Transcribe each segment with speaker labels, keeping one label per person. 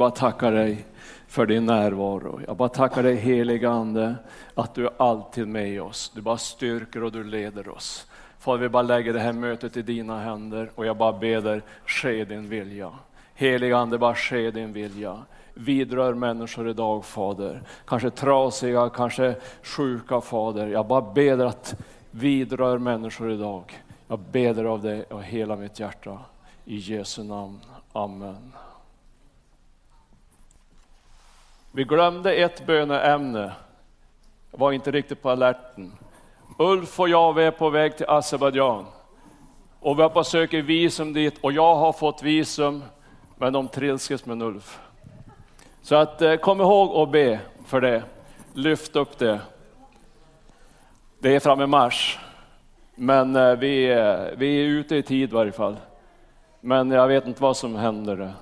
Speaker 1: bara tackar dig för din närvaro. Jag bara tackar dig heliga Ande att du är alltid med oss. Du bara styrker och du leder oss. Fader, vi bara lägger det här mötet i dina händer och jag bara ber ske din vilja. Heliga Ande, bara ske din vilja. Vidrör människor idag Fader. Kanske trasiga, kanske sjuka Fader. Jag bara ber att vidrör människor idag. Jag ber av dig av hela mitt hjärta. I Jesu namn. Amen. Vi glömde ett böneämne. Jag var inte riktigt på alerten. Ulf och jag vi är på väg till Azerbajdzjan. Och vi har på söker visum dit och jag har fått visum, men de trilskes med Ulf. Så att, eh, kom ihåg att be för det. Lyft upp det. Det är fram i mars, men eh, vi, eh, vi är ute i tid i varje fall. Men jag vet inte vad som händer.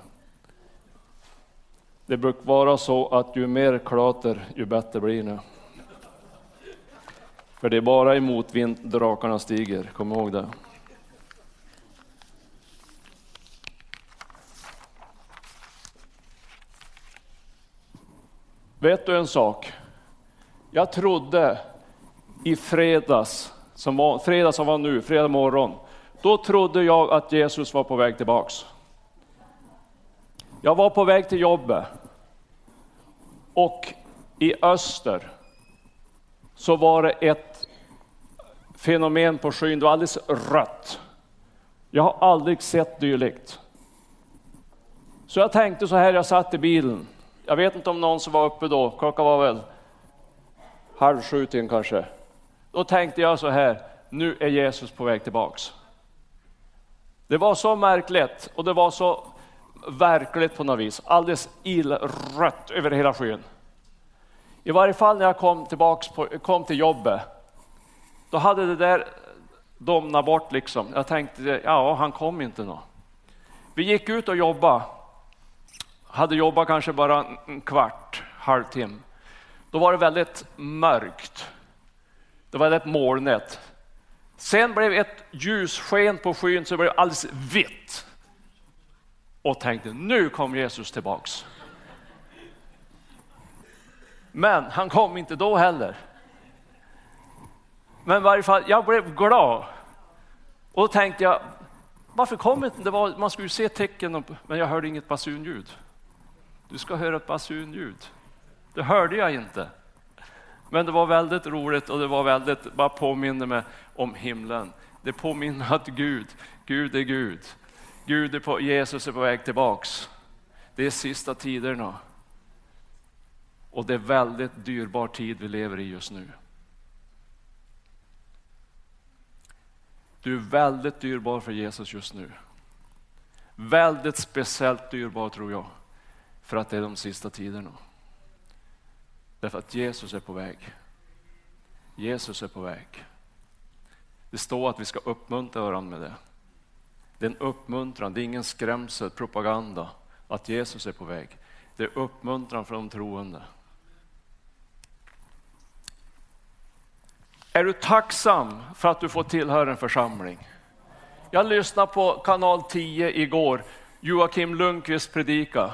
Speaker 1: Det brukar vara så att ju mer klater, ju bättre blir det. För det är bara i motvind drakarna stiger, kom ihåg det. Vet du en sak? Jag trodde i fredags, som var, fredag som var nu, fredag morgon, då trodde jag att Jesus var på väg tillbaks. Jag var på väg till jobbet och i öster så var det ett fenomen på skyn, det var alldeles rött. Jag har aldrig sett dylikt. Så jag tänkte så här, jag satt i bilen. Jag vet inte om någon som var uppe då, klockan var väl halv sju till kanske. Då tänkte jag så här, nu är Jesus på väg tillbaks. Det var så märkligt och det var så verkligt på något vis. Alldeles illrött över hela skyn. I varje fall när jag kom, tillbaks på, kom till jobbet, då hade det där domnat bort liksom. Jag tänkte, ja han kom inte nå. Vi gick ut och jobbade. Hade jobbat kanske bara en kvart, halvtimme. Då var det väldigt mörkt. Det var väldigt molnigt. Sen blev ett ljussken på skyn så det blev alldeles vitt. Och tänkte, nu kom Jesus tillbaks. Men han kom inte då heller. Men i varje fall, jag blev glad. Och då tänkte jag, varför kom inte det? Var, man skulle ju se tecken, men jag hörde inget basunljud. Du ska höra ett basunljud. Det hörde jag inte. Men det var väldigt roligt och det var väldigt, bara påminner mig om himlen. Det påminner att Gud, Gud är Gud. Gud är på, Jesus är på väg tillbaks. Det är sista tiderna. Och det är väldigt dyrbar tid vi lever i just nu. Du är väldigt dyrbar för Jesus just nu. Väldigt speciellt dyrbar tror jag, för att det är de sista tiderna. Därför att Jesus är på väg. Jesus är på väg. Det står att vi ska uppmuntra varandra med det. Det är en uppmuntran, det är ingen skrämsel, propaganda att Jesus är på väg. Det är uppmuntran för de troende. Är du tacksam för att du får tillhöra en församling? Jag lyssnade på kanal 10 igår, Joakim Lundqvist predika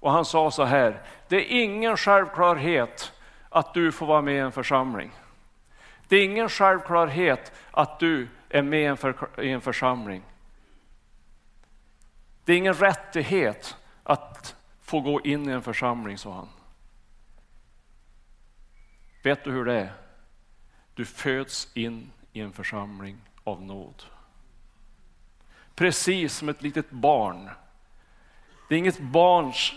Speaker 1: och han sa så här, det är ingen självklarhet att du får vara med i en församling. Det är ingen självklarhet att du är med i en församling. Det är ingen rättighet att få gå in i en församling, sa han. Vet du hur det är? Du föds in i en församling av nåd. Precis som ett litet barn. Det är inget barns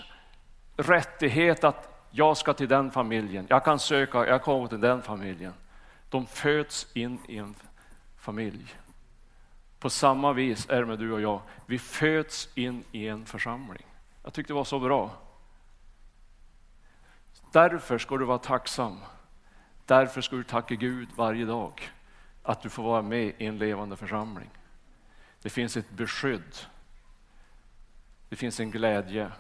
Speaker 1: rättighet att jag ska till den familjen, jag kan söka, jag kommer till den familjen. De föds in i en familj. På samma vis är det med du och jag. Vi föds in i en församling. Jag tyckte det var så bra. Därför ska du vara tacksam. Därför ska du tacka Gud varje dag att du får vara med i en levande församling. Det finns ett beskydd. Det finns en glädje.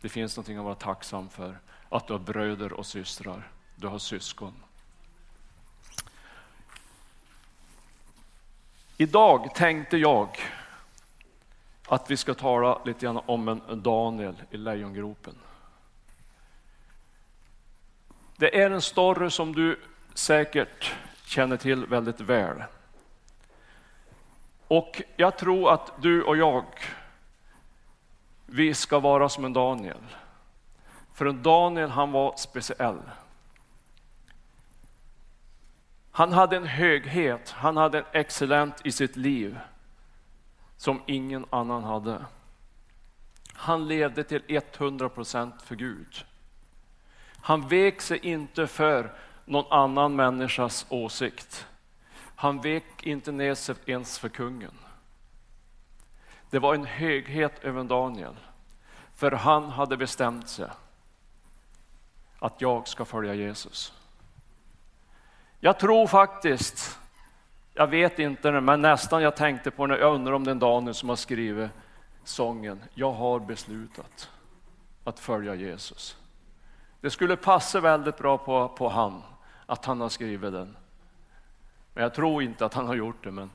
Speaker 1: Det finns någonting att vara tacksam för. Att du har bröder och systrar. Du har syskon. Idag tänkte jag att vi ska tala lite grann om en Daniel i lejongropen. Det är en story som du säkert känner till väldigt väl. Och jag tror att du och jag, vi ska vara som en Daniel. För en Daniel, han var speciell. Han hade en höghet, han hade en excellent i sitt liv som ingen annan hade. Han levde till 100 procent för Gud. Han vek sig inte för någon annan människas åsikt. Han vek inte ner sig ens för kungen. Det var en höghet över Daniel, för han hade bestämt sig att jag ska följa Jesus. Jag tror faktiskt, jag vet inte men nästan jag tänkte på när jag undrar om den Daniel som har skrivit sången Jag har beslutat att följa Jesus. Det skulle passa väldigt bra på, på han, att han har skrivit den. Men jag tror inte att han har gjort det. Men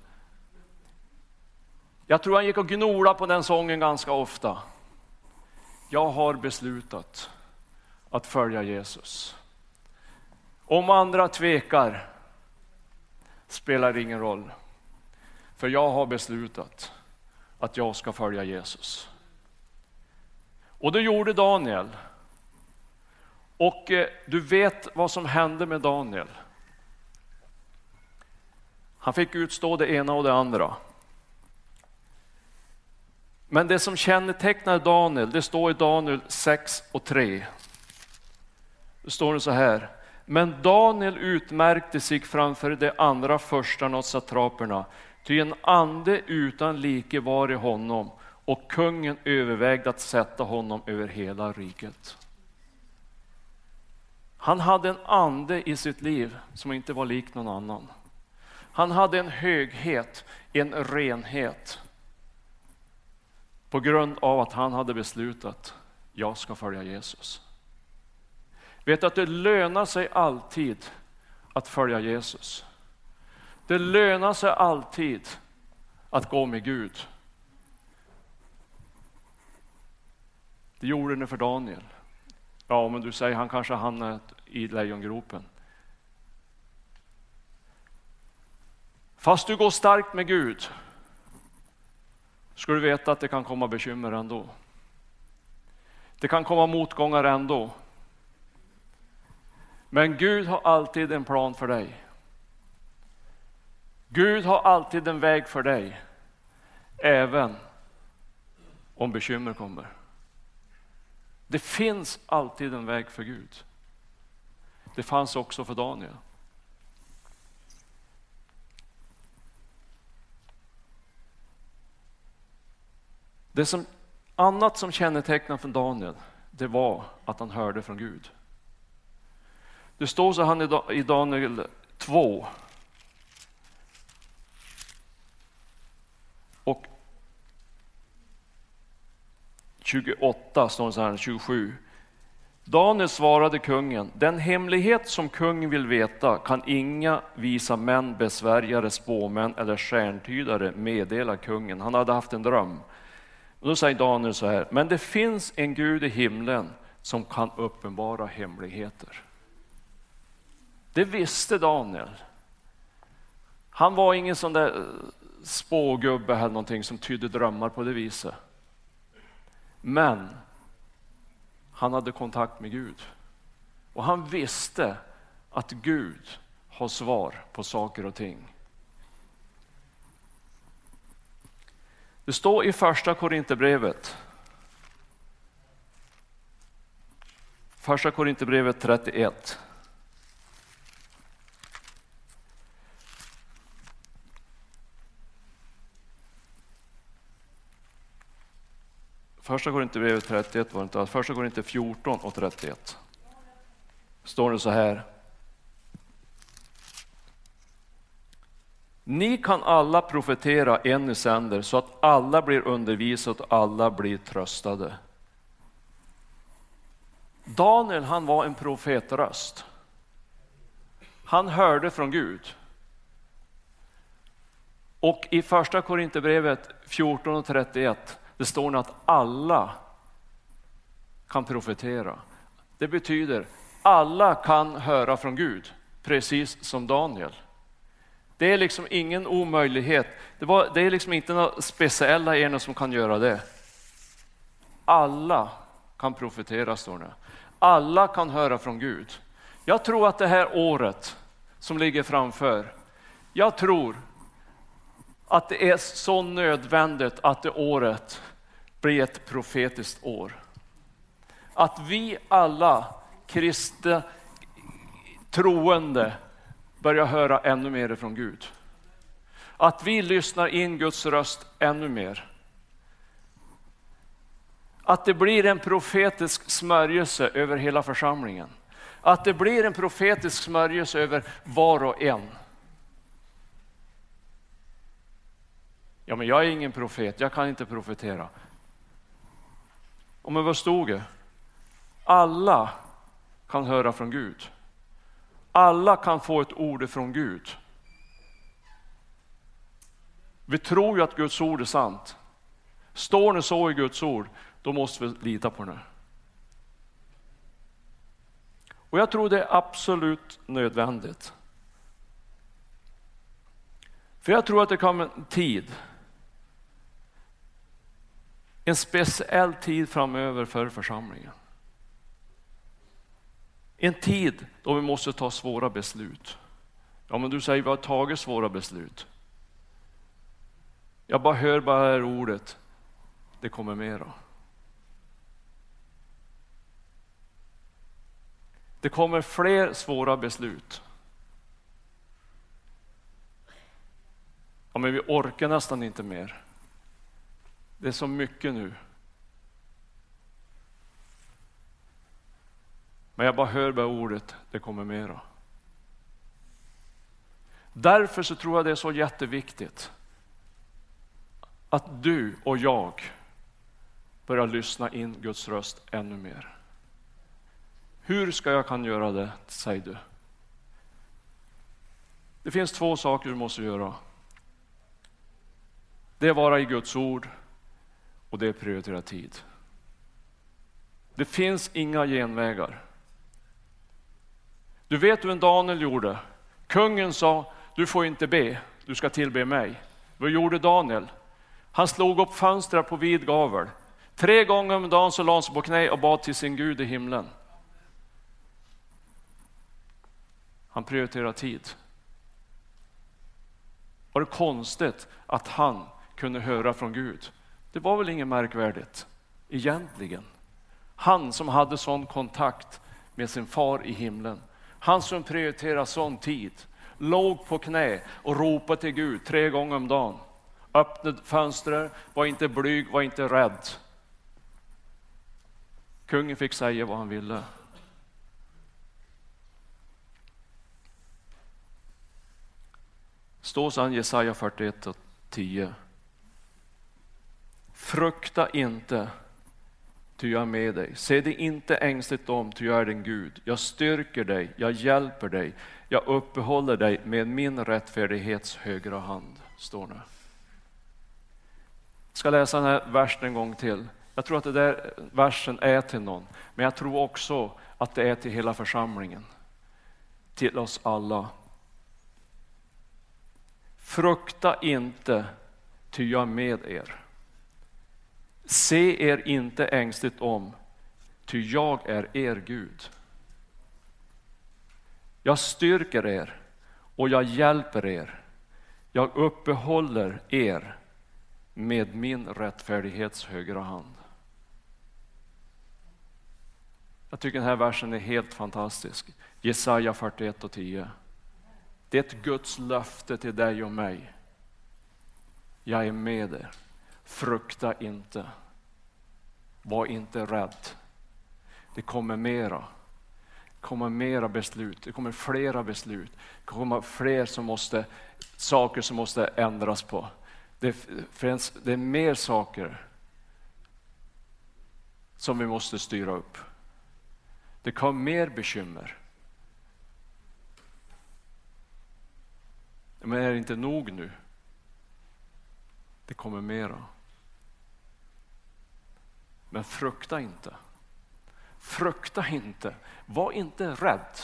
Speaker 1: jag tror han gick och gnolade på den sången ganska ofta. Jag har beslutat att följa Jesus. Om andra tvekar spelar ingen roll. För jag har beslutat att jag ska följa Jesus. Och det gjorde Daniel. Och eh, du vet vad som hände med Daniel. Han fick utstå det ena och det andra. Men det som kännetecknar Daniel, det står i Daniel 6 och 3. Det står det så här. Men Daniel utmärkte sig framför de andra förstarna och satraperna, ty en ande utan like var i honom och kungen övervägde att sätta honom över hela riket. Han hade en ande i sitt liv som inte var lik någon annan. Han hade en höghet, en renhet på grund av att han hade beslutat, jag ska följa Jesus. Vet du att det lönar sig alltid att följa Jesus. Det lönar sig alltid att gå med Gud. Det gjorde det för Daniel. Ja, men du säger han kanske hamnade i lejongropen. Fast du går starkt med Gud ska du veta att det kan komma bekymmer ändå. Det kan komma motgångar ändå. Men Gud har alltid en plan för dig. Gud har alltid en väg för dig, även om bekymmer kommer. Det finns alltid en väg för Gud. Det fanns också för Daniel. Det som annat som kännetecknar för Daniel, det var att han hörde från Gud. Det står så här i Daniel 2. Och 28 står det så här, 27. Daniel svarade kungen, den hemlighet som kungen vill veta kan inga visa män, besvärjare, spåmän eller stjärntydare meddela kungen. Han hade haft en dröm. Och då säger Daniel så här, men det finns en Gud i himlen som kan uppenbara hemligheter. Det visste Daniel. Han var ingen sån där eh, spågubbe eller någonting som tydde drömmar på det viset. Men han hade kontakt med Gud. Och han visste att Gud har svar på saker och ting. Det står i första Korinthierbrevet. Första Korinthierbrevet 31. Första Korinthierbrevet 31 var det inte första Korinthierbrevet 14 och 31. Står det så här. Ni kan alla profetera en i sänder så att alla blir undervisade och alla blir tröstade. Daniel han var en profetröst. Han hörde från Gud. Och i första Korinthierbrevet 14 och 31 det står att alla kan profetera. Det betyder alla kan höra från Gud, precis som Daniel. Det är liksom ingen omöjlighet. Det, var, det är liksom inte några speciella ena som kan göra det. Alla kan profetera, står det. Alla kan höra från Gud. Jag tror att det här året som ligger framför, jag tror att det är så nödvändigt att det året blir ett profetiskt år. Att vi alla kristna troende börjar höra ännu mer från Gud. Att vi lyssnar in Guds röst ännu mer. Att det blir en profetisk smörjelse över hela församlingen. Att det blir en profetisk smörjelse över var och en. Ja, men jag är ingen profet, jag kan inte profetera. Och men vad stod det? Alla kan höra från Gud. Alla kan få ett ord från Gud. Vi tror ju att Guds ord är sant. Står det så i Guds ord, då måste vi lita på det. Och jag tror det är absolut nödvändigt. För jag tror att det kommer en tid, en speciell tid framöver för församlingen. En tid då vi måste ta svåra beslut. Ja, men du säger vi har tagit svåra beslut. Jag bara hör bara det här ordet, det kommer mera. Det kommer fler svåra beslut. Ja, men vi orkar nästan inte mer. Det är så mycket nu. Men jag bara hör bara ordet, det kommer mera. Därför så tror jag det är så jätteviktigt att du och jag börjar lyssna in Guds röst ännu mer. Hur ska jag kan göra det, säger du? Det finns två saker du måste göra. Det är vara i Guds ord och det är prioritera tid. Det finns inga genvägar. Du vet hur en Daniel gjorde? Kungen sa, du får inte be, du ska tillbe mig. Vad gjorde Daniel? Han slog upp fönstret på vid gavel. Tre gånger om dagen så lade han sig på knä och bad till sin Gud i himlen. Han prioriterade tid. Var det konstigt att han kunde höra från Gud? Det var väl inget märkvärdigt egentligen. Han som hade sån kontakt med sin far i himlen. Han som prioriterade sån tid, låg på knä och ropade till Gud tre gånger om dagen. Öppnade fönstret, var inte blyg, var inte rädd. Kungen fick säga vad han ville. Står sedan Jesaja 41 och 10. Frukta inte, ty jag är med dig. Se dig inte ängsligt om, ty jag är din Gud. Jag styrker dig, jag hjälper dig, jag uppehåller dig med min rättfärdighets högra hand. Står det. Jag ska läsa den här versen en gång till. Jag tror att den där versen är till någon, men jag tror också att det är till hela församlingen. Till oss alla. Frukta inte, ty jag är med er. Se er inte ängsligt om, ty jag är er Gud. Jag styrker er och jag hjälper er. Jag uppehåller er med min rättfärdighets högra hand. Jag tycker den här versen är helt fantastisk. Jesaja 41 och 10. Det är ett Guds löfte till dig och mig. Jag är med er. Frukta inte. Var inte rädd. Det kommer mera. Det kommer mera beslut. Det kommer flera beslut. Det kommer fler som måste, saker som måste ändras på. Det, finns, det är mer saker som vi måste styra upp. Det kommer mer bekymmer. Men är det inte nog nu? Det kommer mera. Men frukta inte. Frukta inte. Var inte rädd.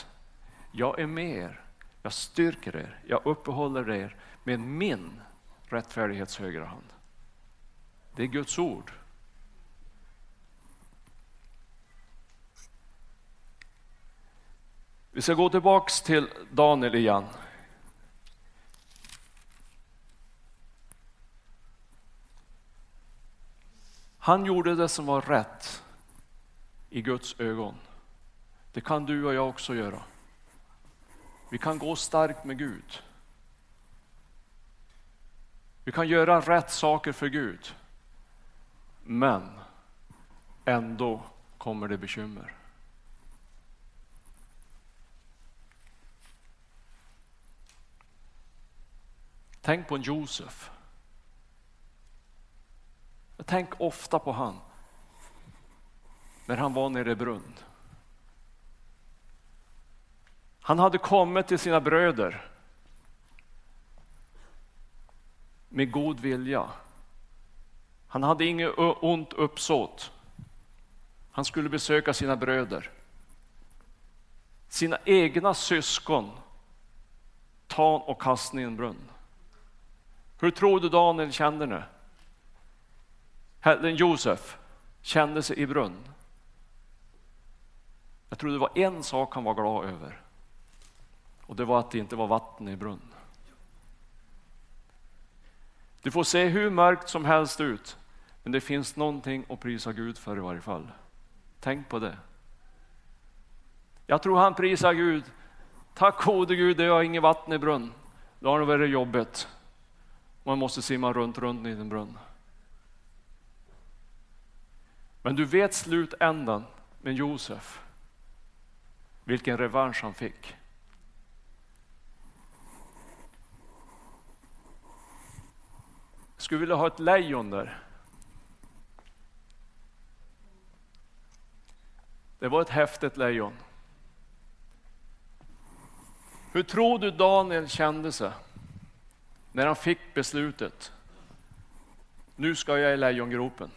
Speaker 1: Jag är med er. Jag styrker er. Jag uppehåller er med min rättfärdighets högra hand. Det är Guds ord. Vi ska gå tillbaks till Daniel igen. Han gjorde det som var rätt i Guds ögon. Det kan du och jag också göra. Vi kan gå starkt med Gud. Vi kan göra rätt saker för Gud. Men ändå kommer det bekymmer. Tänk på en Josef. Jag tänker ofta på han när han var nere i brunn. Han hade kommit till sina bröder med god vilja. Han hade inget ont uppsåt. Han skulle besöka sina bröder. Sina egna syskon tan och kasta i en brunn. Hur tror du Daniel kände det? Herren Josef kände sig i brunn. Jag tror det var en sak han var glad över. Och det var att det inte var vatten i brunn. Du får se hur mörkt som helst ut, men det finns någonting att prisa Gud för i varje fall. Tänk på det. Jag tror han prisar Gud. Tack gode Gud, det har inget vatten i brunn. Då har det varit jobbigt. Man måste simma runt, runt i en brunn. Men du vet slutändan med Josef. Vilken revansch han fick. Jag skulle vilja ha ett lejon där. Det var ett häftigt lejon. Hur tror du Daniel kände sig när han fick beslutet? Nu ska jag i lejongropen.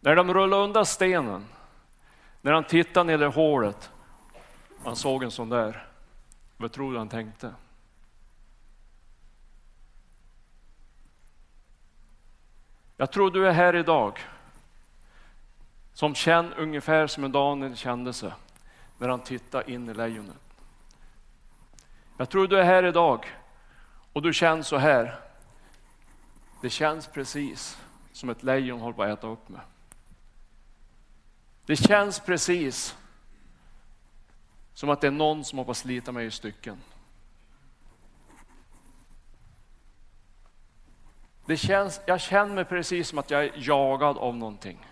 Speaker 1: När de rullade undan stenen, när han tittade ner i hålet, han såg en sån där. Vad tror du han tänkte? Jag tror du är här idag som känner ungefär som en Daniel kände sig när han tittade in i lejonet. Jag tror du är här idag och du känner så här. Det känns precis som ett lejon håller på att äta upp mig. Det känns precis som att det är någon som hoppas slita mig i stycken. Det känns, jag känner mig precis som att jag är jagad av någonting.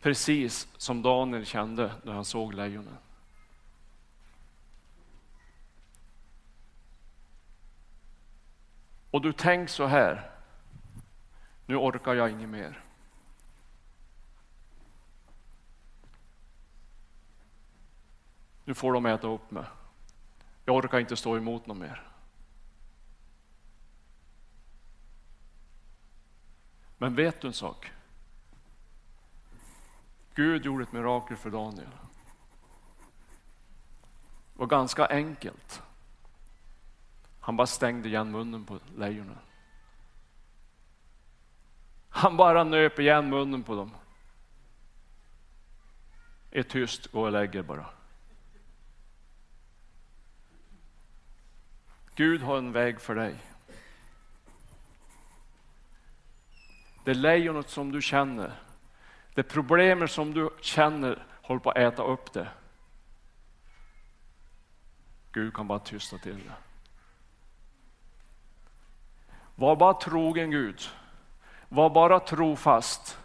Speaker 1: Precis som Daniel kände när han såg lejonen. Och du tänker så här, nu orkar jag inget mer. Nu får de äta upp mig. Jag orkar inte stå emot något mer. Men vet du en sak? Gud gjorde ett mirakel för Daniel. Det var ganska enkelt. Han bara stängde igen munnen på lejonen. Han bara nöp igen munnen på dem. Är tyst, gå och lägg er bara. Gud har en väg för dig. Det lejonet som du känner, det problemet som du känner håller på att äta upp det. Gud kan bara tysta till det. Var bara trogen Gud. Var bara trofast.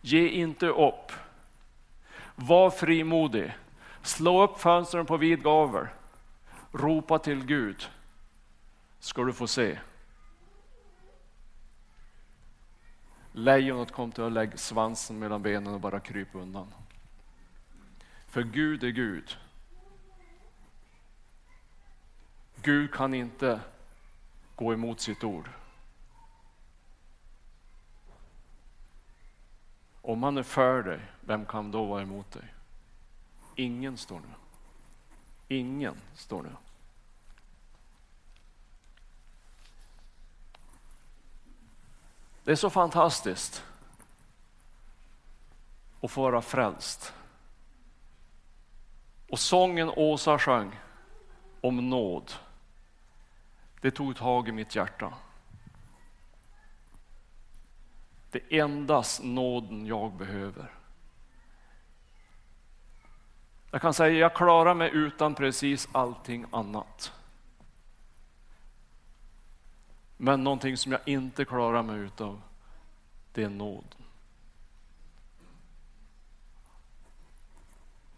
Speaker 1: Ge inte upp. Var frimodig. Slå upp fönstren på vid gavel. Ropa till Gud. Ska du få se. Lejonet kom till att lägga svansen mellan benen och bara krypa undan. För Gud är Gud. Gud kan inte gå emot sitt ord. Om han är för dig, vem kan då vara emot dig? Ingen står det. Ingen står det. Det är så fantastiskt att få vara frälst. Och sången Åsa sjöng om nåd, det tog tag i mitt hjärta. Det är endast nåden jag behöver. Jag kan säga jag klarar mig utan precis allting annat. Men någonting som jag inte klarar mig utav, det är nåden.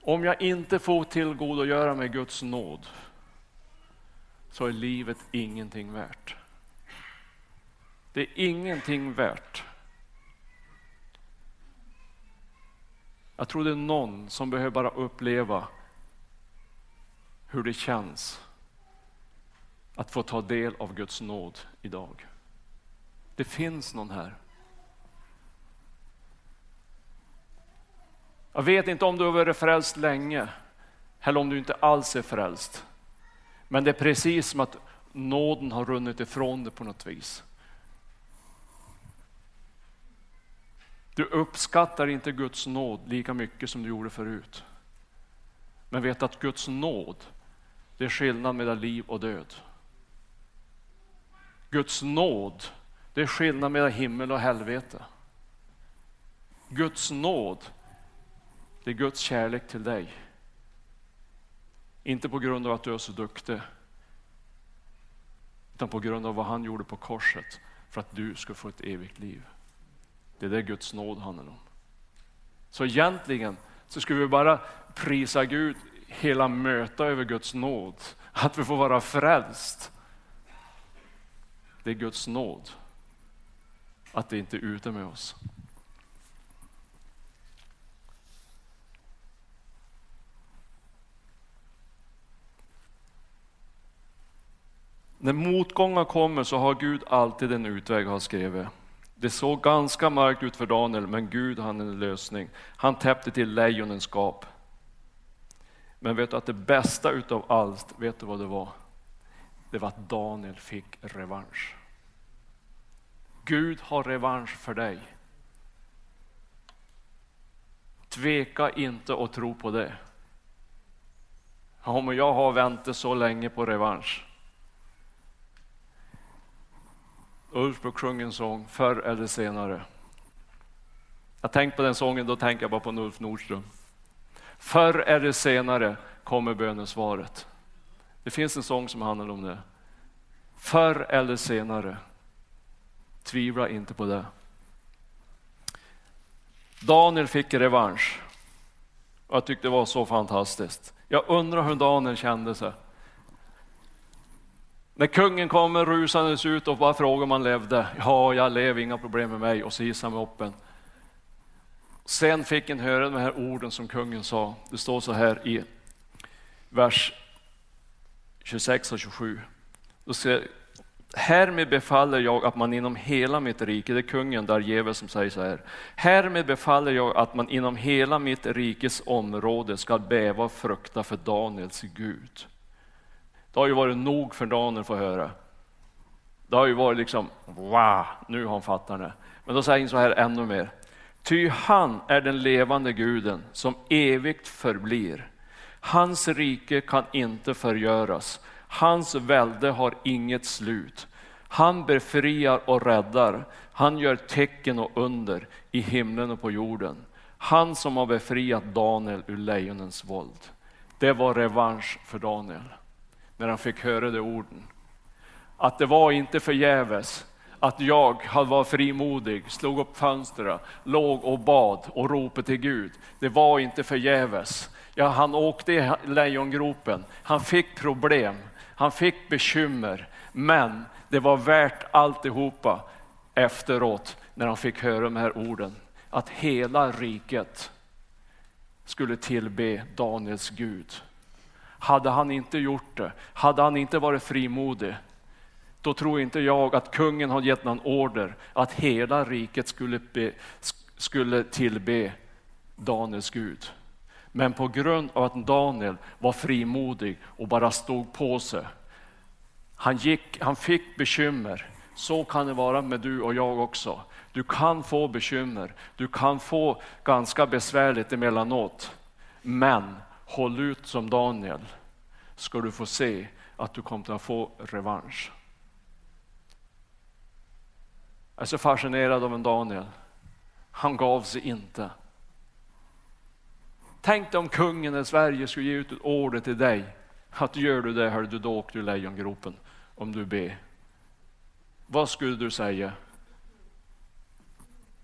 Speaker 1: Om jag inte får tillgodogöra mig Guds nåd så är livet ingenting värt. Det är ingenting värt. Jag tror det är någon som behöver bara uppleva hur det känns att få ta del av Guds nåd idag. Det finns någon här. Jag vet inte om du har varit frälst länge eller om du inte alls är frälst. Men det är precis som att nåden har runnit ifrån dig på något vis. Du uppskattar inte Guds nåd lika mycket som du gjorde förut. Men vet att Guds nåd, det är skillnad mellan liv och död. Guds nåd, det är skillnad mellan himmel och helvete. Guds nåd, det är Guds kärlek till dig. Inte på grund av att du är så duktig, utan på grund av vad han gjorde på korset för att du ska få ett evigt liv. Det är det Guds nåd handlar om. Så egentligen så skulle vi bara prisa Gud hela möta över Guds nåd. Att vi får vara frälst. Det är Guds nåd. Att det inte är ute med oss. När motgångar kommer så har Gud alltid en utväg, har skrivit. Det såg ganska mörkt ut för Daniel, men Gud hade en lösning. Han täppte till lejonens gap. Men vet du att det bästa utav allt, vet du vad det var? Det var att Daniel fick revansch. Gud har revansch för dig. Tveka inte att tro på det. Ja, men jag har väntat så länge på revansch. Ulf brukar sjunga en sång, förr eller senare. Jag tänker på den sången, då tänker jag bara på Ulf Nordström. Förr eller senare kommer bönesvaret. Det finns en sång som handlar om det. Förr eller senare. Tvivla inte på det. Daniel fick revansch. Och jag tyckte det var så fantastiskt. Jag undrar hur Daniel kände sig. När kungen kommer rusandes ut och bara frågar om han levde. Ja, jag lever, inga problem med mig. Och så hissar han upp en. Sen fick han höra de här orden som kungen sa. Det står så här i vers 26 och 27. Då ska, Härmed befaller jag att man inom hela mitt rike, det är kungen där Jeve som säger så här. Härmed befaller jag att man inom hela mitt rikes område ska bäva och frukta för Daniels Gud. Det har ju varit nog för Daniel att få höra. Det har ju varit liksom, wow, nu har han fattat det. Men då säger han så här ännu mer. Ty han är den levande guden som evigt förblir. Hans rike kan inte förgöras. Hans välde har inget slut. Han befriar och räddar. Han gör tecken och under i himlen och på jorden. Han som har befriat Daniel ur lejonens våld. Det var revansch för Daniel när han fick höra de orden. Att det var inte förgäves att jag var frimodig, slog upp fönstren, låg och bad och ropade till Gud. Det var inte förgäves. Ja, han åkte i lejongropen, han fick problem, han fick bekymmer, men det var värt alltihopa efteråt när han fick höra de här orden. Att hela riket skulle tillbe Daniels Gud. Hade han inte gjort det, hade han inte varit frimodig, då tror inte jag att kungen har gett någon order att hela riket skulle, be, skulle tillbe Daniels Gud. Men på grund av att Daniel var frimodig och bara stod på sig. Han, gick, han fick bekymmer. Så kan det vara med du och jag också. Du kan få bekymmer, du kan få ganska besvärligt emellanåt. Men håll ut som Daniel ska du få se att du kommer att få revansch. Jag är så fascinerad av en Daniel. Han gav sig inte. Tänk dig om kungen i Sverige skulle ge ut ett order till dig. Att gör du det, hör du, då åker du lejongropen om du ber. Vad skulle du säga?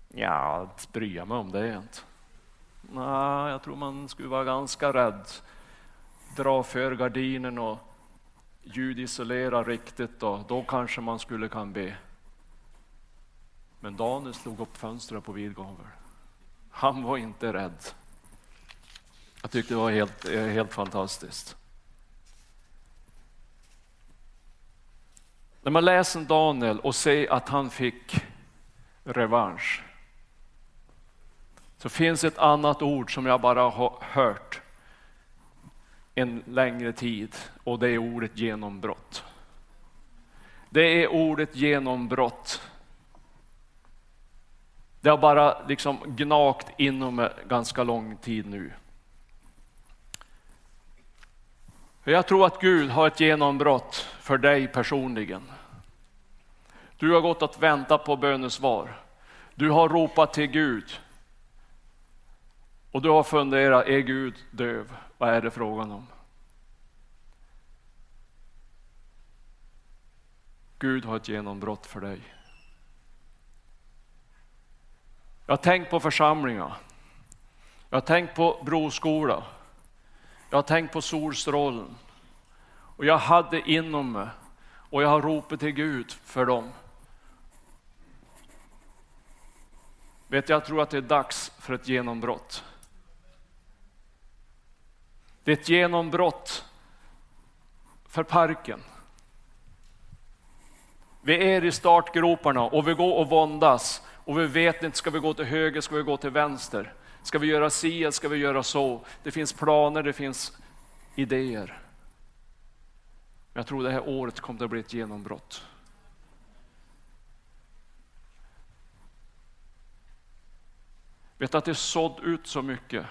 Speaker 1: Ja, bryr jag mig om det inte. Nej, jag tror man skulle vara ganska rädd. Dra för gardinen och ljudisolera riktigt då, då kanske man skulle kan be. Men Daniel slog upp fönstret på vid gavel. Han var inte rädd. Jag tyckte det var helt, eh, helt fantastiskt. När man läser Daniel och ser att han fick revansch så finns ett annat ord som jag bara har hört en längre tid och det är ordet genombrott. Det är ordet genombrott. Det har bara liksom gnagt inom mig ganska lång tid nu. Jag tror att Gud har ett genombrott för dig personligen. Du har gått att vänta på bönesvar. Du har ropat till Gud. Och du har funderat, är Gud döv? Vad är det frågan om? Gud har ett genombrott för dig. Jag har tänkt på församlingar. Jag har tänkt på broskola. Jag har tänkt på solstrålen. Och jag hade inom mig och jag har ropat till Gud för dem. Vet jag tror att det är dags för ett genombrott. Det är ett genombrott för parken. Vi är i startgroparna och vi går och våndas och vi vet inte, ska vi gå till höger, ska vi gå till vänster? Ska vi göra si eller ska vi göra så? Det finns planer, det finns idéer. Jag tror det här året kommer att bli ett genombrott. Vet att det är sådd ut så mycket.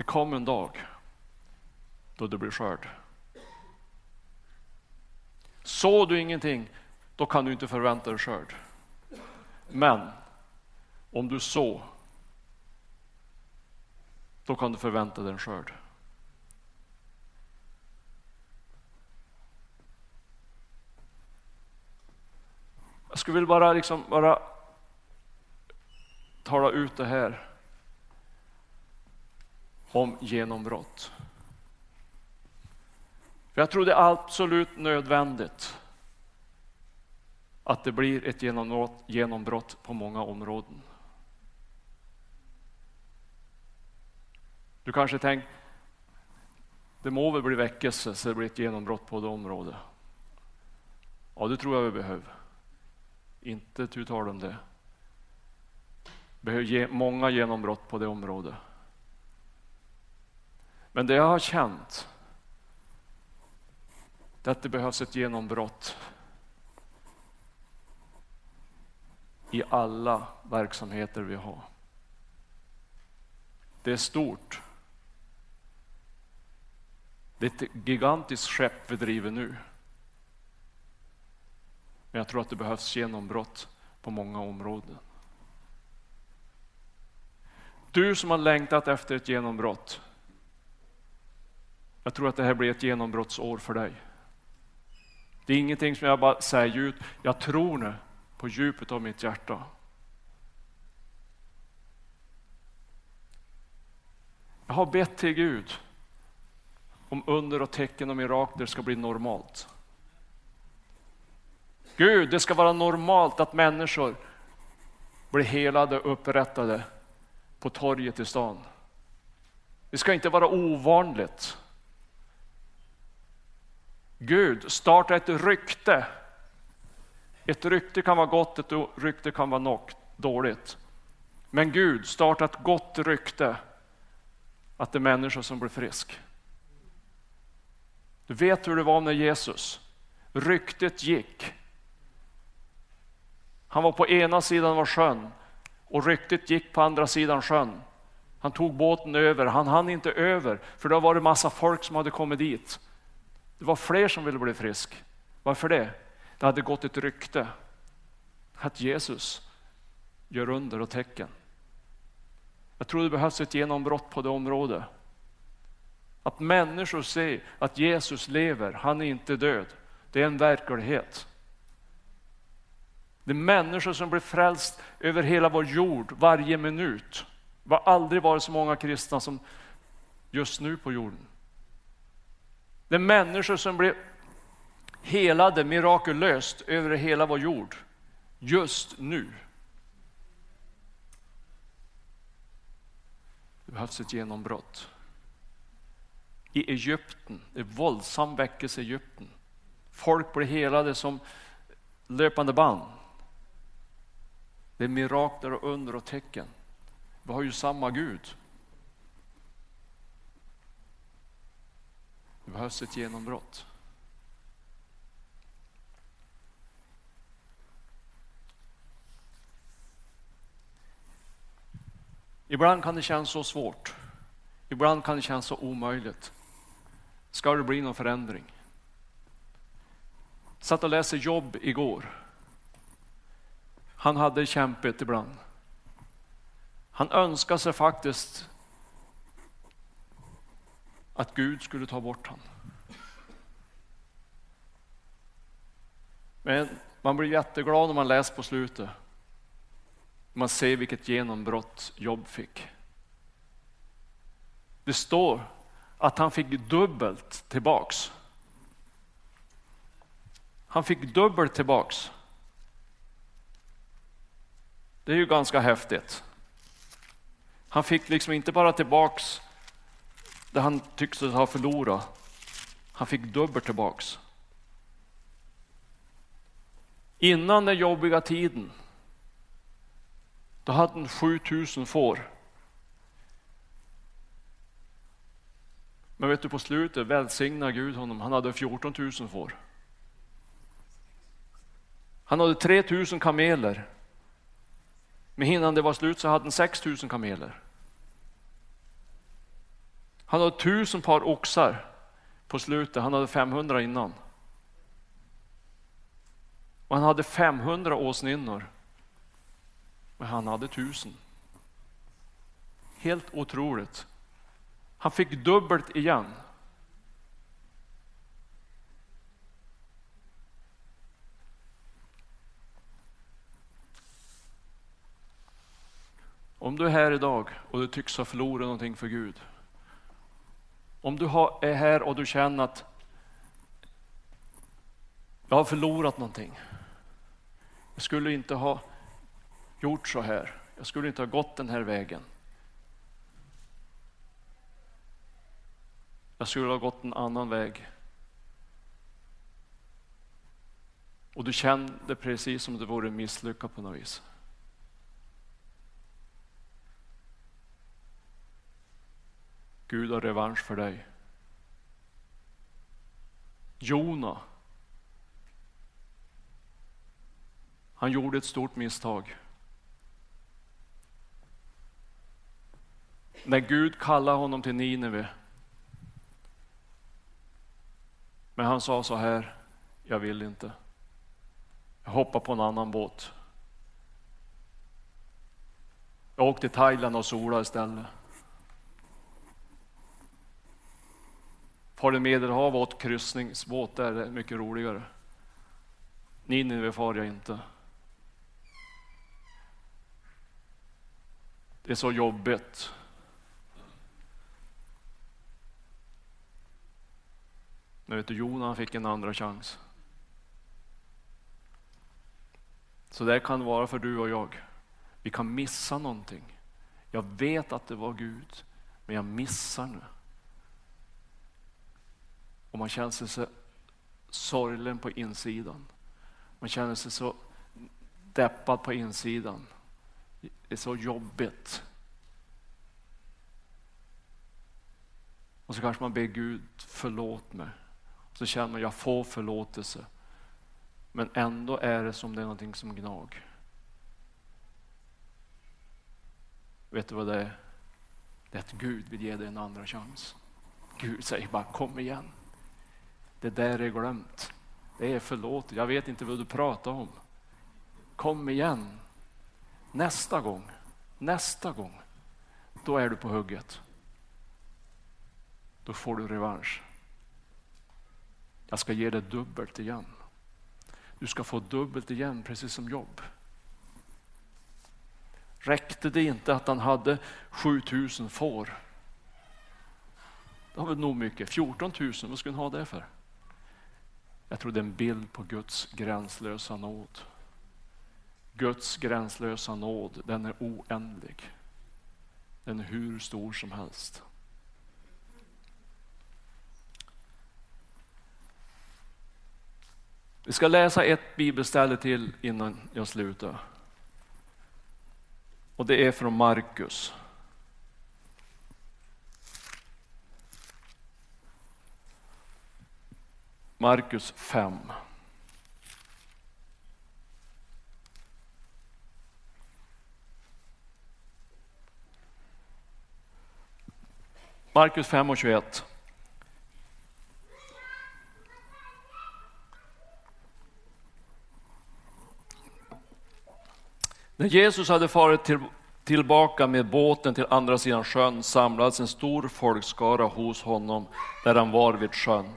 Speaker 1: Det kommer en dag då det blir skörd. Så du ingenting, då kan du inte förvänta dig skörd. Men om du så, då kan du förvänta dig en skörd. Jag skulle vilja bara, liksom, bara tala ut det här om genombrott. För jag tror det är absolut nödvändigt att det blir ett genombrott på många områden. Du kanske tänker, det må väl bli väckelse så det blir ett genombrott på det området. Ja, det tror jag vi behöver. Inte tu tal om det. Behöver ge många genombrott på det området. Men det jag har känt är att det behövs ett genombrott i alla verksamheter vi har. Det är stort. Det är ett gigantiskt skepp vi driver nu. Men jag tror att det behövs genombrott på många områden. Du som har längtat efter ett genombrott. Jag tror att det här blir ett genombrottsår för dig. Det är ingenting som jag bara säger ut. Jag tror det på djupet av mitt hjärta. Jag har bett till Gud om under och tecken och mirakler ska bli normalt. Gud, det ska vara normalt att människor blir helade och upprättade på torget i stan. Det ska inte vara ovanligt. Gud, starta ett rykte. Ett rykte kan vara gott, ett rykte kan vara dåligt. Men Gud startar ett gott rykte att det är människor som blir frisk. Du vet hur det var med Jesus. Ryktet gick. Han var på ena sidan av sjön och ryktet gick på andra sidan sjön. Han tog båten över, han hann inte över för det var varit massa folk som hade kommit dit. Det var fler som ville bli frisk. Varför det? Det hade gått ett rykte att Jesus gör under och tecken. Jag tror det behövs ett genombrott på det området. Att människor ser att Jesus lever, han är inte död. Det är en verklighet. Det är människor som blir frälst över hela vår jord varje minut. Det har aldrig varit så många kristna som just nu på jorden. Det är människor som blir helade mirakulöst över hela vår jord just nu. Det behövs ett genombrott. I Egypten, det är våldsam väckelse i Egypten. Folk blir helade som löpande band. Det är mirakler och under och tecken. Vi har ju samma Gud. Det behövs ett genombrott. Ibland kan det kännas så svårt. Ibland kan det kännas så omöjligt. Ska det bli någon förändring? Satt och läste jobb igår. Han hade kämpigt ibland. Han önskade sig faktiskt att Gud skulle ta bort honom. Men man blir jätteglad när man läser på slutet. Man ser vilket genombrott Jobb fick. Det står att han fick dubbelt tillbaks. Han fick dubbelt tillbaks. Det är ju ganska häftigt. Han fick liksom inte bara tillbaks det han tyckte ha förlorat. Han fick dubbelt tillbaks. Innan den jobbiga tiden, då hade han 7000 får. Men vet du, på slutet välsignade Gud honom. Han hade 14 000 får. Han hade 3 000 kameler. Men innan det var slut så hade han 6 000 kameler. Han hade tusen par oxar på slutet, han hade 500 innan. Och han hade 500 åsninnor. Men han hade tusen. Helt otroligt. Han fick dubbelt igen. Om du är här idag och du tycks ha förlorat någonting för Gud. Om du är här och du känner att jag har förlorat någonting. Jag skulle inte ha gjort så här. Jag skulle inte ha gått den här vägen. Jag skulle ha gått en annan väg. Och du kände precis som det vore misslyckat på något vis. Gud har revansch för dig. Jona. Han gjorde ett stort misstag. När Gud kallade honom till Nineve. Men han sa så här, jag vill inte. Jag hoppar på en annan båt. Jag åkte till Thailand och solade istället. Far i Medelhavet och åt kryssningsbåt, där är det mycket roligare. Nineve far jag inte. Det är så jobbigt. Men vet du, Jona fick en andra chans. Så det kan vara för du och jag. Vi kan missa någonting. Jag vet att det var Gud, men jag missar nu. Och man känner sig sorglen på insidan. Man känner sig så deppad på insidan. Det är så jobbigt. Och så kanske man ber Gud förlåt mig. Så känner man jag får förlåtelse. Men ändå är det som det är någonting som gnag. Vet du vad det är? Det är att Gud vill ge dig en andra chans. Gud säger bara kom igen. Det där är glömt. Det är förlåtet. Jag vet inte vad du pratar om. Kom igen. Nästa gång, nästa gång, då är du på hugget. Då får du revansch. Jag ska ge dig dubbelt igen. Du ska få dubbelt igen, precis som jobb. Räckte det inte att han hade 7000 får? Det var väl nog mycket. 14 000, vad skulle han ha det för? Jag tror det är en bild på Guds gränslösa nåd. Guds gränslösa nåd, den är oändlig. Den är hur stor som helst. Vi ska läsa ett bibelställe till innan jag slutar. Och det är från Markus. Markus 5. Markus 5 och 21. När Jesus hade farit till, tillbaka med båten till andra sidan sjön samlades en stor folkskara hos honom där han var vid sjön.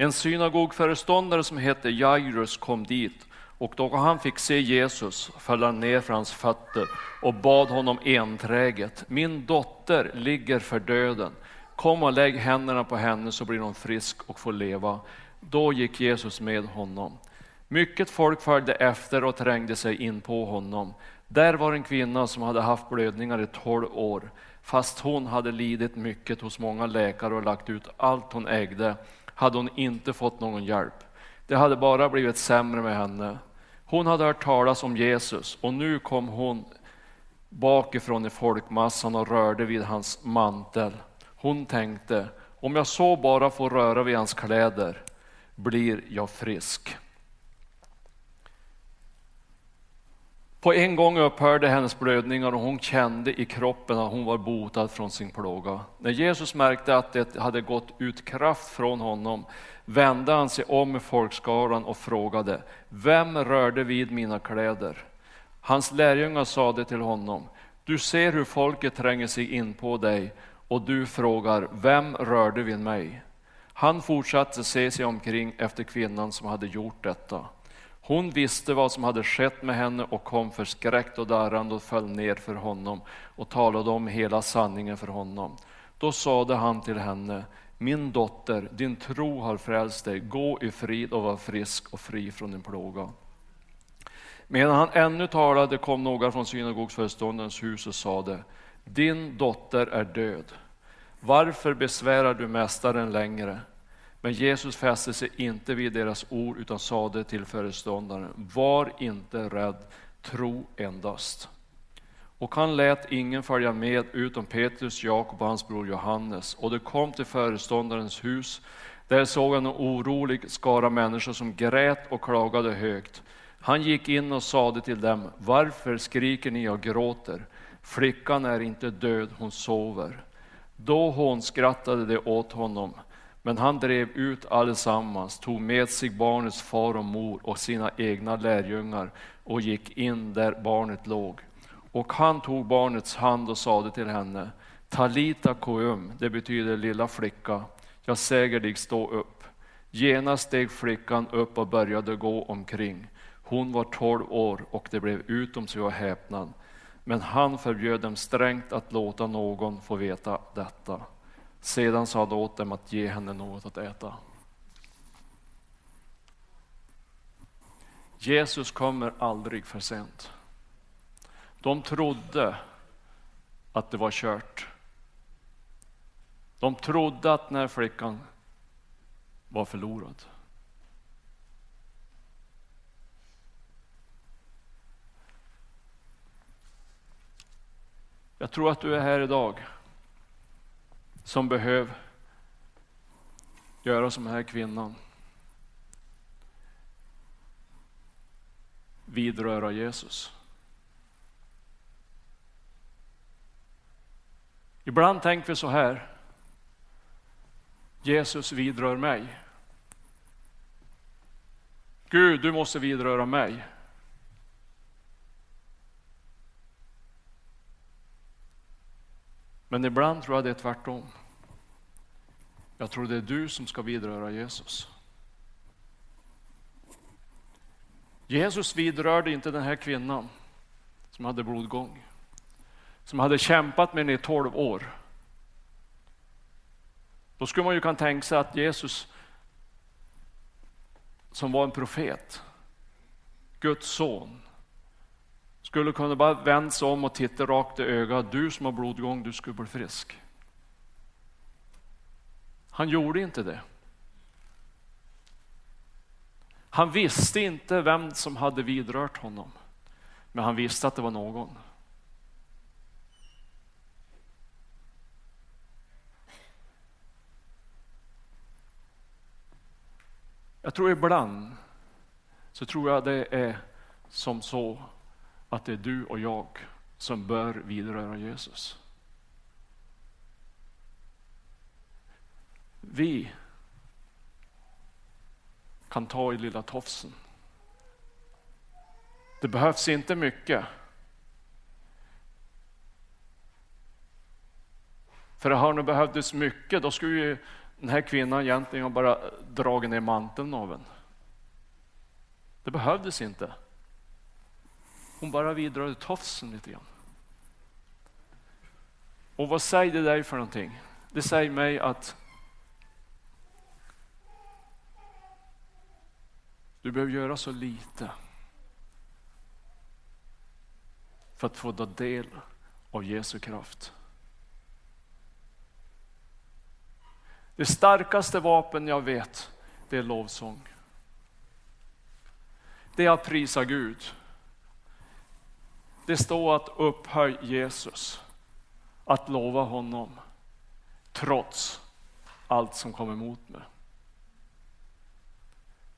Speaker 1: En synagogföreståndare som hette Jairus kom dit och då han fick se Jesus föll han ner för hans fötter och bad honom enträget. Min dotter ligger för döden. Kom och lägg händerna på henne så blir hon frisk och får leva. Då gick Jesus med honom. Mycket folk följde efter och trängde sig in på honom. Där var en kvinna som hade haft blödningar i tolv år. Fast hon hade lidit mycket hos många läkare och lagt ut allt hon ägde hade hon inte fått någon hjälp. Det hade bara blivit sämre med henne. Hon hade hört talas om Jesus och nu kom hon bakifrån i folkmassan och rörde vid hans mantel. Hon tänkte, om jag så bara får röra vid hans kläder blir jag frisk. På en gång upphörde hennes blödningar och hon kände i kroppen att hon var botad från sin plåga. När Jesus märkte att det hade gått ut kraft från honom vände han sig om i folkskaran och frågade, vem rörde vid mina kläder? Hans lärjungar sade till honom, du ser hur folket tränger sig in på dig och du frågar, vem rörde vid mig? Han fortsatte se sig omkring efter kvinnan som hade gjort detta. Hon visste vad som hade skett med henne och kom förskräckt och darrande och föll ner för honom och talade om hela sanningen för honom. Då sade han till henne, min dotter, din tro har frälst dig, gå i frid och var frisk och fri från din plåga. Medan han ännu talade kom några från synagogsföreståndarens hus och sade, din dotter är död. Varför besvärar du mästaren längre? Men Jesus fäste sig inte vid deras ord utan sade till föreståndaren, var inte rädd, tro endast. Och han lät ingen följa med utom Petrus, Jakob och hans bror Johannes. Och de kom till föreståndarens hus. Där såg han en orolig skara människor som grät och klagade högt. Han gick in och sade till dem, varför skriker ni och gråter? Flickan är inte död, hon sover. Då hånskrattade de åt honom. Men han drev ut allesammans, tog med sig barnets far och mor och sina egna lärjungar och gick in där barnet låg. Och han tog barnets hand och sade till henne, Talita koum, det betyder lilla flicka, jag säger dig stå upp. Genast steg flickan upp och började gå omkring. Hon var tolv år och det blev utom sig av häpnad. Men han förbjöd dem strängt att låta någon få veta detta. Sedan sade åt dem att ge henne något att äta. Jesus kommer aldrig för sent. De trodde att det var kört. De trodde att den här flickan var förlorad. Jag tror att du är här idag som behöver göra som den här kvinnan. Vidröra Jesus. Ibland tänker vi så här. Jesus vidrör mig. Gud, du måste vidröra mig. Men ibland tror jag det är tvärtom. Jag tror det är du som ska vidröra Jesus. Jesus vidrörde inte den här kvinnan som hade blodgång, som hade kämpat med henne i tolv år. Då skulle man ju kunna tänka sig att Jesus, som var en profet, Guds son, skulle kunna bara vända sig om och titta rakt i ögat. Du som har blodgång, du skulle bli frisk. Han gjorde inte det. Han visste inte vem som hade vidrört honom, men han visste att det var någon. Jag tror ibland så tror jag det är som så att det är du och jag som bör vidröra Jesus. Vi kan ta i lilla tofsen. Det behövs inte mycket. För har det behövdes mycket, då skulle ju den här kvinnan egentligen bara dragit ner manteln av en. Det behövdes inte. Hon bara vidrörde tofsen lite grann. Och vad säger det dig för någonting? Det säger mig att du behöver göra så lite för att få ta del av Jesu kraft. Det starkaste vapen jag vet, det är lovsång. Det är att prisa Gud. Det står att upphöj Jesus, att lova honom, trots allt som kommer emot mig.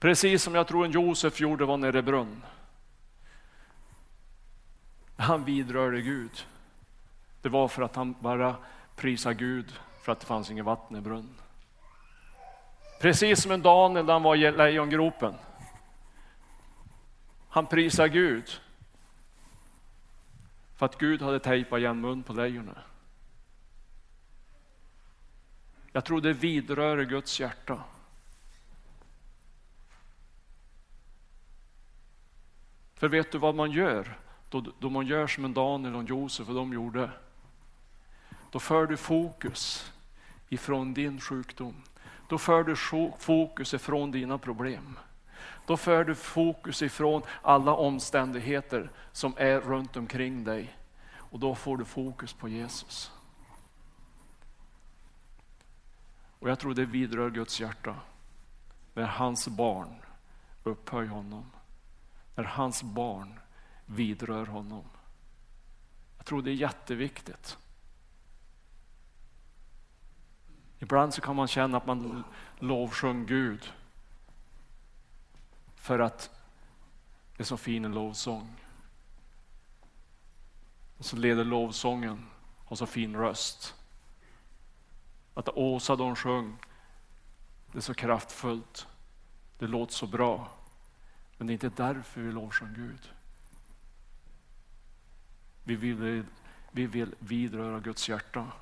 Speaker 1: Precis som jag tror en Josef gjorde var nere i brunn. Han vidrörde Gud. Det var för att han bara prisade Gud för att det fanns inget vatten i brunn. Precis som en Daniel när han var i lejongropen. Han prisade Gud för att Gud hade tejpat igen mun på lejonen. Jag tror det vidrör Guds hjärta. För vet du vad man gör då, då man gör som en Daniel och en Josef och de gjorde? Då för du fokus ifrån din sjukdom. Då för du fokus ifrån dina problem. Då för du fokus ifrån alla omständigheter som är runt omkring dig. Och då får du fokus på Jesus. Och jag tror det vidrör Guds hjärta. När hans barn upphöj honom. När hans barn vidrör honom. Jag tror det är jätteviktigt. Ibland så kan man känna att man lovsjung Gud för att det är så fin en lovsång. Och så leder lovsången, har så fin röst. Att Åsa de sjöng, det är så kraftfullt. Det låter så bra. Men det är inte därför vi lovsjunger Gud. Vi vill, vi vill vidröra Guds hjärta.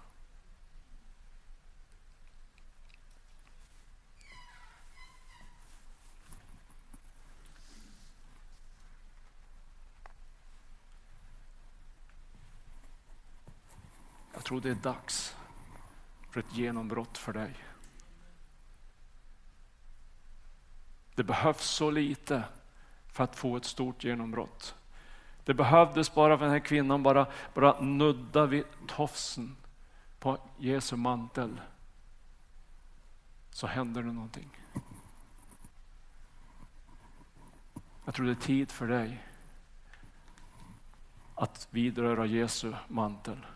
Speaker 1: Jag tror det är dags för ett genombrott för dig. Det behövs så lite för att få ett stort genombrott. Det behövdes bara för den här kvinnan bara, bara nudda vid tofsen på Jesu mantel. Så händer det någonting. Jag tror det är tid för dig att vidröra Jesu mantel.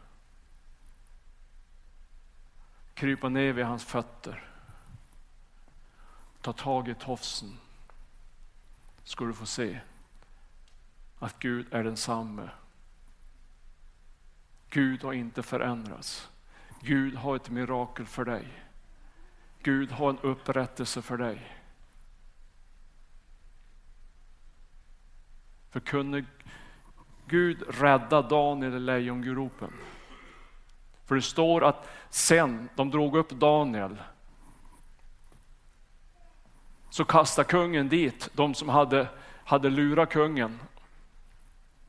Speaker 1: krypa ner vid hans fötter. Ta tag i tofsen. Ska du få se att Gud är densamme. Gud har inte förändrats. Gud har ett mirakel för dig. Gud har en upprättelse för dig. För kunde Gud rädda Daniel i lejongropen? För det står att sen de drog upp Daniel så kastade kungen dit de som hade, hade lurat kungen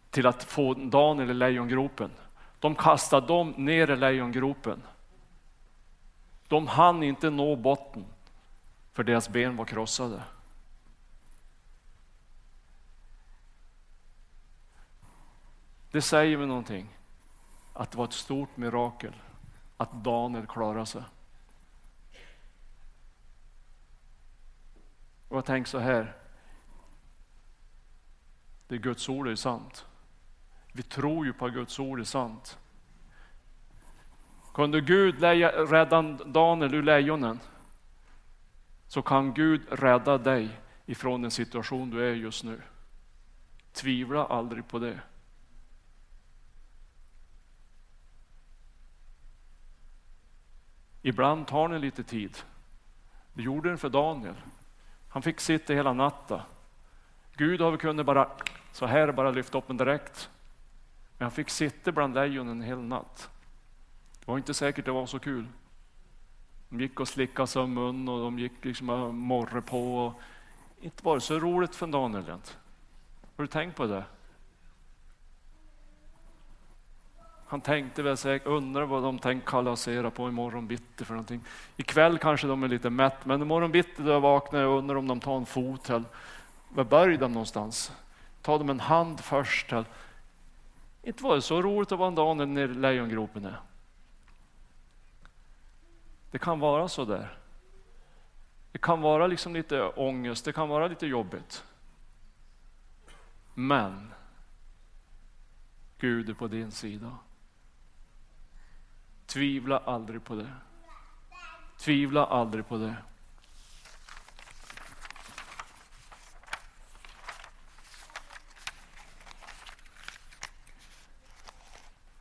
Speaker 1: till att få Daniel i lejongropen. De kastade dem ner i lejongropen. De hann inte nå botten för deras ben var krossade. Det säger mig någonting, att det var ett stort mirakel att Daniel klarade sig. Och jag tänker så här, det är Guds ord är sant. Vi tror ju på att Guds ord är sant. Kunde Gud rädda Daniel ur lejonen så kan Gud rädda dig ifrån den situation du är just nu. Tvivla aldrig på det. Ibland tar det lite tid. Det gjorde den för Daniel. Han fick sitta hela natten. Gud har vi kunnat bara så här bara lyfta upp en direkt. Men han fick sitta bland lejonen en hel natt. Det var inte säkert det var så kul. De gick och slickade sig om mun och de gick liksom och morre på. Och inte var det så roligt för Daniel. Har du tänkt på det? Han tänkte väl säkert, undrar vad de tänker kalasera på imorgon bitti för någonting. Ikväll kanske de är lite mätt, men imorgon bitti då jag vaknar jag undrar om de tar en fot. Eller, var börjar de någonstans? Tar de en hand först? Eller, inte var det så roligt att vara en dag när lejongropen är. Det kan vara så där. Det kan vara liksom lite ångest, det kan vara lite jobbigt. Men Gud är på din sida. Tvivla aldrig på det. Tvivla aldrig på det.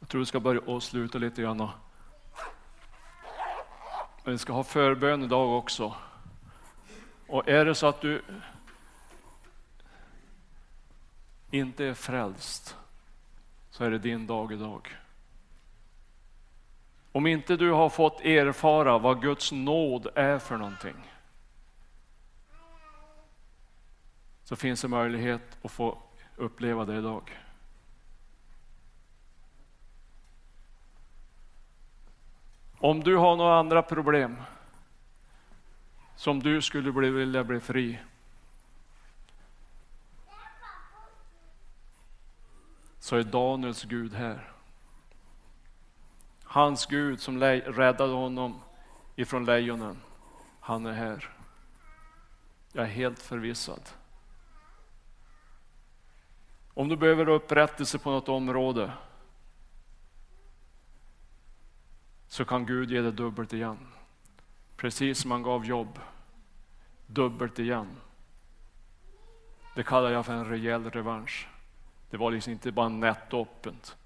Speaker 1: Jag tror vi ska börja avsluta lite grann. Vi ska ha förbön idag också. Och är det så att du inte är frälst så är det din dag idag. Om inte du har fått erfara vad Guds nåd är för någonting så finns det möjlighet att få uppleva det idag. Om du har några andra problem som du skulle vilja bli fri så är Daniels Gud här. Hans Gud som räddade honom ifrån lejonen, han är här. Jag är helt förvissad. Om du behöver upprättelse på något område så kan Gud ge dig dubbelt igen. Precis som han gav jobb. Dubbelt igen. Det kallar jag för en rejäl revansch. Det var liksom inte bara nettoöppet.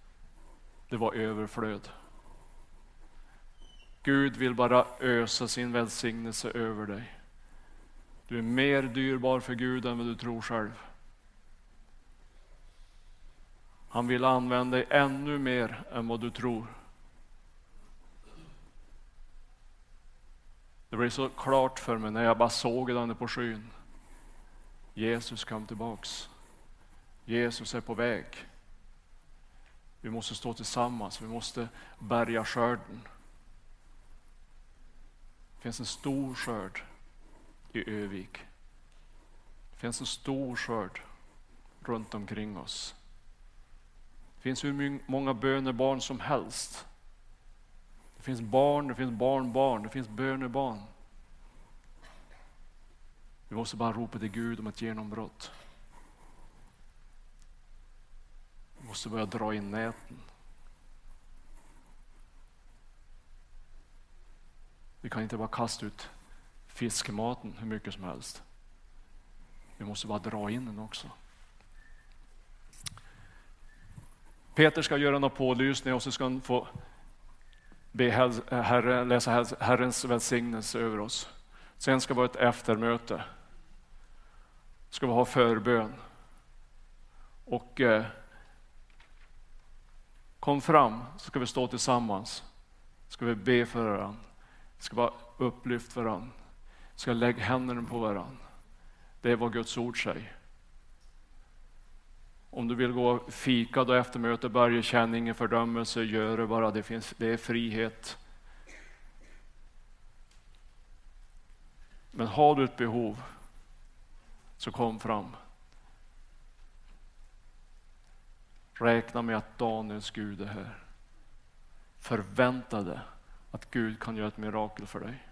Speaker 1: Det var överflöd. Gud vill bara ösa sin välsignelse över dig. Du är mer dyrbar för Gud än vad du tror själv. Han vill använda dig ännu mer än vad du tror. Det blev så klart för mig när jag bara såg den på skyn. Jesus kom tillbaks. Jesus är på väg. Vi måste stå tillsammans, vi måste bärga skörden. Det finns en stor skörd i Övik. Det finns en stor skörd runt omkring oss. Det finns hur många bönebarn som helst. Det finns barn, det finns barnbarn, det finns bönebarn. Vi måste bara ropa till Gud om ett genombrott. Vi måste börja dra in näten. Vi kan inte bara kasta ut fiskematen hur mycket som helst. Vi måste bara dra in den också. Peter ska göra några pålysning och så ska han få be eh, herre, läsa Herrens välsignelse över oss. Sen ska vi ha ett eftermöte. Ska vi ha förbön. Och eh, kom fram så ska vi stå tillsammans. Ska vi be för varandra. Ska vara upplyft varandra. Ska lägga händerna på varandra. Det är vad Guds ord säger. Om du vill gå fika då efter mötet, börja känna ingen fördömelse, gör det bara. Det, finns, det är frihet. Men har du ett behov, så kom fram. Räkna med att Daniels Gud är här. Förvänta dig att Gud kan göra ett mirakel för dig.